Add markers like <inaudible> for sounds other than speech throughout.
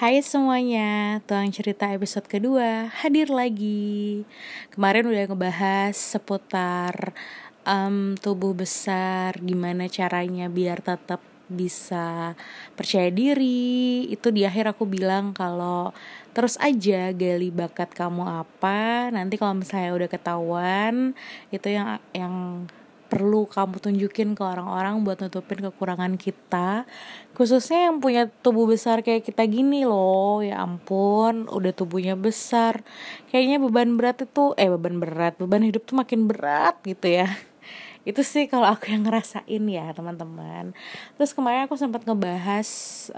Hai semuanya, Tuang Cerita episode kedua hadir lagi. Kemarin udah ngebahas seputar um, tubuh besar Gimana caranya biar tetap bisa percaya diri. Itu di akhir aku bilang kalau terus aja gali bakat kamu apa Nanti kalau misalnya udah ketahuan Itu yang yang perlu kamu tunjukin ke orang-orang buat nutupin kekurangan kita. Khususnya yang punya tubuh besar kayak kita gini loh. Ya ampun udah tubuhnya besar. Kayaknya beban berat itu eh beban berat. Beban hidup tuh makin berat gitu ya. Itu sih kalau aku yang ngerasain ya teman-teman. Terus kemarin aku sempat ngebahas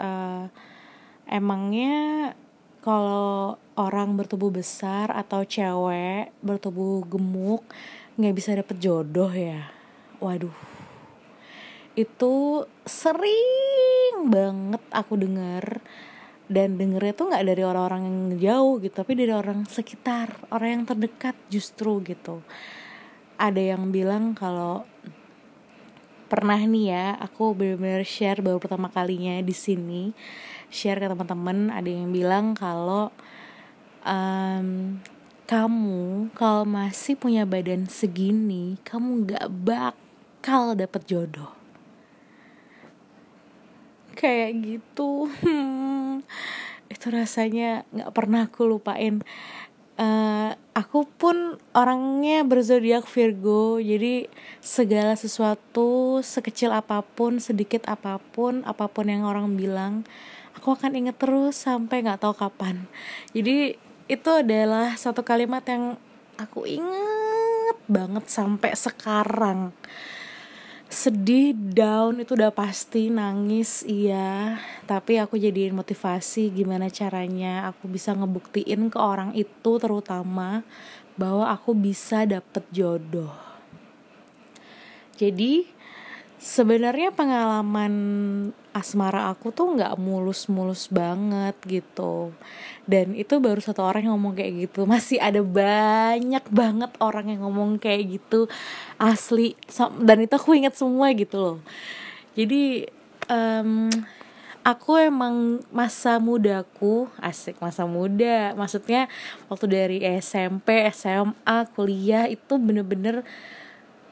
uh, emangnya kalau orang bertubuh besar atau cewek bertubuh gemuk nggak bisa dapet jodoh ya waduh. Itu sering banget aku dengar dan dengernya tuh nggak dari orang-orang yang jauh gitu tapi dari orang sekitar orang yang terdekat justru gitu. Ada yang bilang kalau pernah nih ya aku benar-benar share baru pertama kalinya di sini. Share ke teman-teman ada yang bilang kalau um, kamu kalau masih punya badan segini kamu nggak bak bakal dapet jodoh. Kayak gitu. Hmm, itu rasanya nggak pernah aku lupain. Uh, aku pun orangnya berzodiak Virgo jadi segala sesuatu sekecil apa pun sedikit apa pun apa pun yang orang bilang aku akan inget terus sampai nggak tahu kapan. Jadi itu adalah satu kalimat yang aku inget banget sampai sekarang sedih down itu udah pasti nangis iya. Tapi aku jadiin motivasi gimana caranya aku bisa ngebuktiin ke orang itu terutama bahwa aku bisa dapet jodoh. Jadi sebenarnya pengalaman asmara aku tuh nggak mulus-mulus banget gitu. Dan itu baru satu orang yang ngomong kayak gitu. Masih ada banyak banget orang yang ngomong kayak gitu. Asli. Dan itu aku inget semua gitu loh. Jadi um, aku emang masa mudaku asik masa muda. Maksudnya waktu dari SMP SMA kuliah itu bener-bener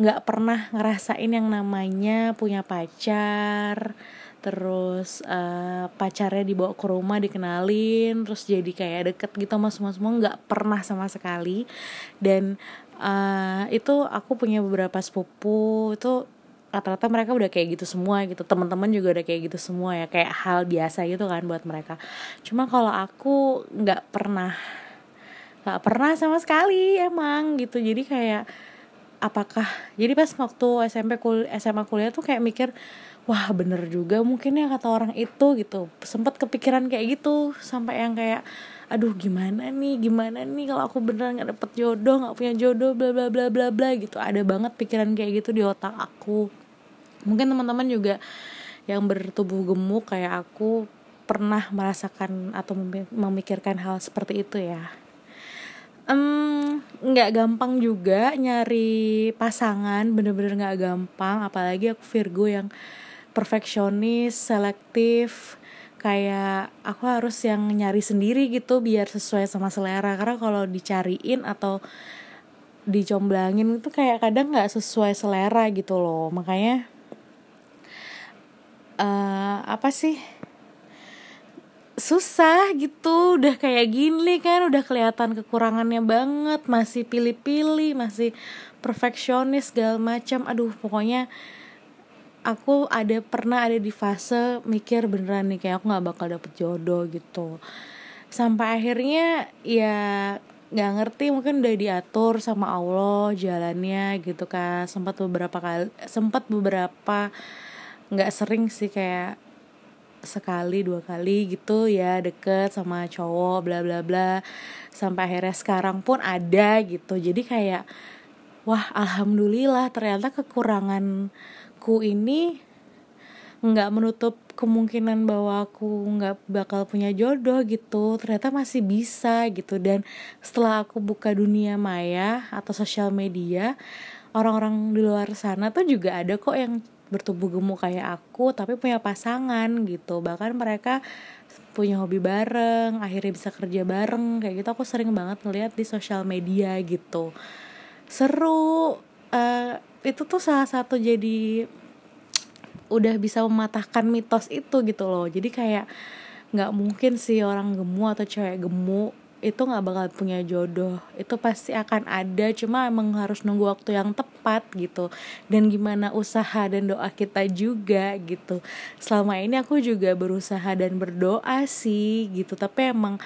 nggak pernah ngerasain yang namanya punya pacar terus uh, pacarnya dibawa ke rumah dikenalin terus jadi kayak deket gitu sama semua semua nggak pernah sama sekali. Dan uh, itu aku punya beberapa sepupu itu rata-rata mereka udah kayak gitu semua gitu. Teman-teman juga udah kayak gitu semua ya kayak hal biasa gitu kan buat mereka. Cuma kalau aku nggak pernah nggak pernah sama sekali emang gitu. Jadi kayak apakah jadi pas waktu SMP kul SMA kuliah tuh kayak mikir wah bener juga mungkin ya kata orang itu gitu. Sempat kepikiran kayak gitu sampai yang kayak aduh gimana nih gimana nih kalau aku beneran nggak dapet jodoh nggak punya jodoh bla bla bla bla bla gitu. Ada banget pikiran kayak gitu di otak aku. Mungkin teman-teman juga yang bertubuh gemuk kayak aku pernah merasakan atau memikirkan hal seperti itu ya nggak um, gampang juga nyari pasangan bener-bener nggak gampang. Apalagi aku Virgo yang perfeksionis selektif kayak aku harus yang nyari sendiri gitu biar sesuai sama selera. Karena kalau dicariin atau dicomblangin itu kayak kadang nggak sesuai selera gitu loh. Makanya uh, apa sih susah gitu udah kayak gini kan udah kelihatan kekurangannya banget masih pilih-pilih masih perfeksionis segala macam. Aduh pokoknya aku ada pernah ada di fase mikir beneran nih kayak aku nggak bakal dapet jodoh gitu. Sampai akhirnya ya nggak ngerti mungkin udah diatur sama Allah jalannya gitu kan. Sempat beberapa kali sempat beberapa nggak sering sih kayak sekali dua kali gitu ya deket sama cowok bla bla bla. Sampai akhirnya sekarang pun ada gitu. Jadi kayak wah alhamdulillah ternyata kekuranganku ini nggak menutup kemungkinan bahwa aku nggak bakal punya jodoh gitu. Ternyata masih bisa gitu. Dan setelah aku buka dunia maya atau sosial media orang-orang di luar sana tuh juga ada kok yang bertubuh gemuk kayak aku tapi punya pasangan gitu. Bahkan mereka punya hobi bareng akhirnya bisa kerja bareng kayak gitu. Aku sering banget ngeliat di sosial media gitu. Seru uh, itu tuh salah satu jadi udah bisa mematahkan mitos itu gitu loh. Jadi kayak nggak mungkin sih orang gemuk atau cewek gemuk itu nggak bakal punya jodoh. Itu pasti akan ada cuma emang harus nunggu waktu yang tepat gitu. Dan gimana usaha dan doa kita juga gitu. Selama ini aku juga berusaha dan berdoa sih gitu. Tapi emang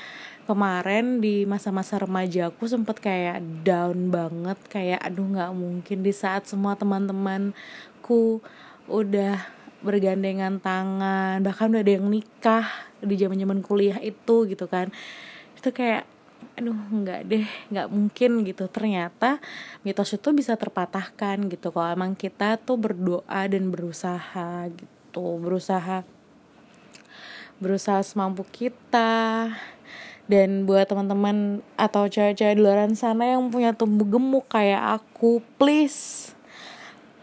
kemarin di masa-masa remaja aku sempet kayak down banget. Kayak aduh nggak mungkin di saat semua teman-temanku udah bergandengan tangan bahkan udah ada yang nikah di zaman zaman kuliah itu gitu kan itu kayak aduh nggak deh nggak mungkin gitu. Ternyata mitos itu bisa terpatahkan gitu. Kalau emang kita tuh berdoa dan berusaha gitu berusaha berusaha semampu kita. Dan buat teman-teman atau cewek-cewek di luar sana yang punya tumbuh gemuk kayak aku please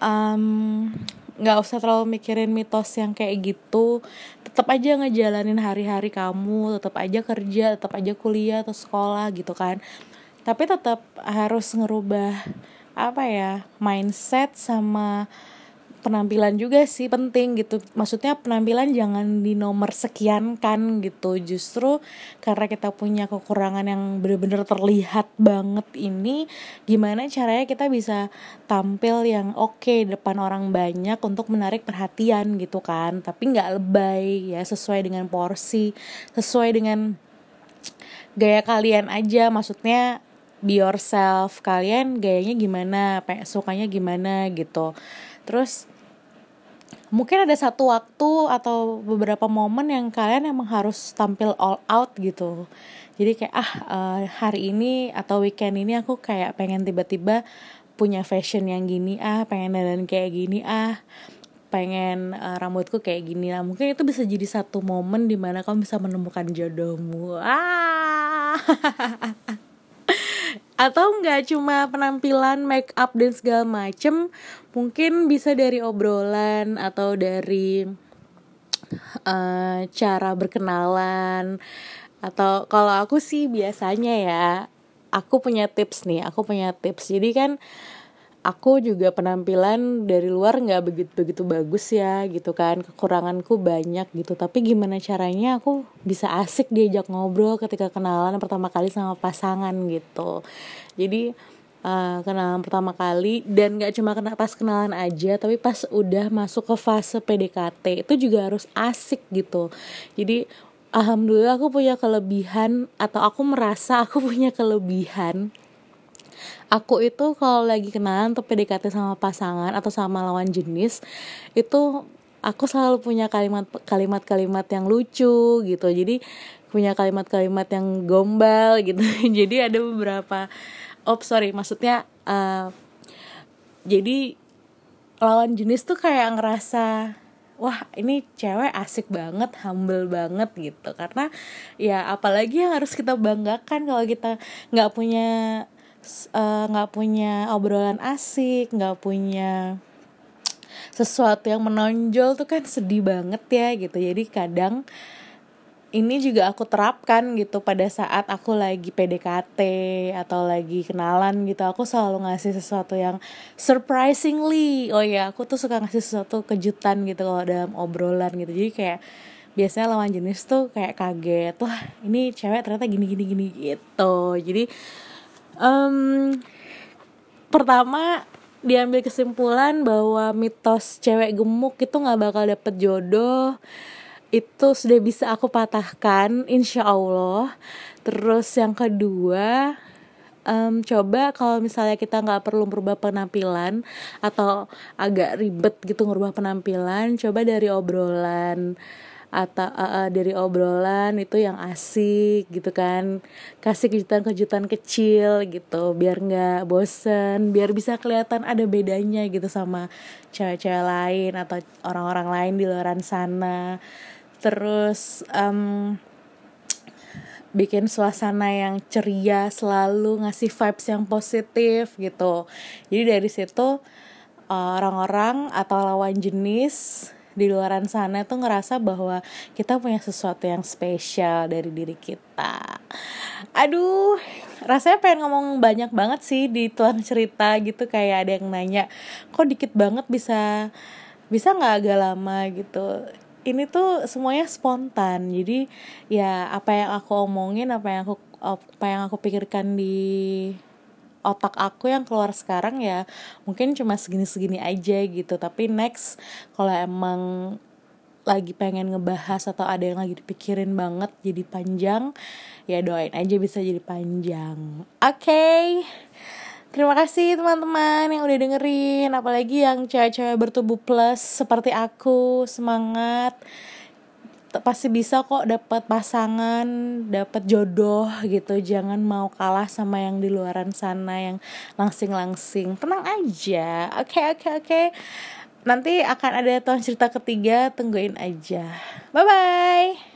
um, nggak usah terlalu mikirin mitos yang kayak gitu. Tetap aja ngejalanin hari-hari kamu tetap aja kerja tetap aja kuliah atau sekolah gitu kan. Tapi tetap harus ngerubah apa ya mindset sama penampilan juga sih penting gitu. Maksudnya penampilan jangan di nomor sekian kan gitu. Justru karena kita punya kekurangan yang benar-benar terlihat banget ini gimana caranya kita bisa tampil yang oke okay depan orang banyak untuk menarik perhatian gitu kan. Tapi nggak lebay ya sesuai dengan porsi sesuai dengan gaya kalian aja. Maksudnya be yourself kalian gayanya gimana sukanya gimana gitu. Terus mungkin ada satu waktu atau beberapa momen yang kalian emang harus tampil all out gitu. Jadi kayak ah uh, hari ini atau weekend ini aku kayak pengen tiba-tiba punya fashion yang gini ah pengen dandan kayak gini ah pengen uh, rambutku kayak gini. Lah mungkin itu bisa jadi satu momen di mana kamu bisa menemukan jodohmu. Ah <laughs> atau nggak cuma penampilan make up dan segala macem mungkin bisa dari obrolan atau dari uh, cara berkenalan. Atau kalau aku sih biasanya ya aku punya tips nih aku punya tips. Jadi kan aku juga penampilan dari luar nggak begitu begitu bagus ya gitu kan. Kekuranganku banyak gitu. Tapi gimana caranya aku bisa asik diajak ngobrol ketika kenalan pertama kali sama pasangan gitu. Jadi uh, kenalan pertama kali dan nggak cuma kena pas kenalan aja tapi pas udah masuk ke fase PDKT itu juga harus asik gitu. Jadi alhamdulillah aku punya kelebihan atau aku merasa aku punya kelebihan aku itu kalau lagi kenalan atau PDKT sama pasangan atau sama lawan jenis itu aku selalu punya kalimat kalimat kalimat yang lucu gitu. Jadi punya kalimat-kalimat yang gombal gitu. <laughs> Jadi ada beberapa oh sorry maksudnya uh, jadi lawan jenis tuh kayak ngerasa wah ini cewek asik banget humble banget gitu. Karena ya apalagi yang harus kita banggakan kalau kita nggak punya nggak uh, punya obrolan asik nggak punya sesuatu yang menonjol tuh kan sedih banget ya gitu. Jadi kadang ini juga aku terapkan gitu pada saat aku lagi PDKT atau lagi kenalan gitu aku selalu ngasih sesuatu yang surprisingly oh ya aku tuh suka ngasih sesuatu kejutan gitu kalau dalam obrolan gitu. Jadi kayak biasanya lawan jenis tuh kayak kaget wah ini cewek ternyata gini gini gini gitu. Jadi um, pertama diambil kesimpulan bahwa mitos cewek gemuk itu nggak bakal dapet jodoh. Itu sudah bisa aku patahkan insya Allah. Terus yang kedua um, coba kalau misalnya kita nggak perlu merubah penampilan atau agak ribet gitu merubah penampilan coba dari obrolan atau uh, dari obrolan itu yang asik gitu kan. Kasih kejutan-kejutan kecil gitu biar nggak bosen biar bisa kelihatan ada bedanya gitu sama cewek-cewek lain atau orang-orang lain di luar sana. Terus um, bikin suasana yang ceria selalu ngasih vibes yang positif gitu. Jadi dari situ orang-orang atau lawan jenis di luaran sana tuh ngerasa bahwa kita punya sesuatu yang spesial dari diri kita. Aduh rasanya pengen ngomong banyak banget sih di tuan cerita gitu. Kayak ada yang nanya kok dikit banget bisa bisa nggak agak lama? gitu. Ini tuh semuanya spontan. Jadi ya apa yang aku omongin apa yang aku apa yang aku pikirkan di otak aku yang keluar sekarang ya mungkin cuma segini-segini aja gitu. Tapi next kalau emang lagi pengen ngebahas atau ada yang lagi dipikirin banget jadi panjang ya doain aja bisa jadi panjang. Oke okay. Terima kasih teman-teman yang udah dengerin. Apalagi yang cewek-cewek bertubuh plus seperti aku Semangat pasti bisa kok dapat pasangan, dapat jodoh gitu. Jangan mau kalah sama yang di luaran sana yang langsing-langsing. Tenang aja. Oke, okay, oke, okay, oke. Okay. Nanti akan ada tahun cerita ketiga, tungguin aja. Bye bye.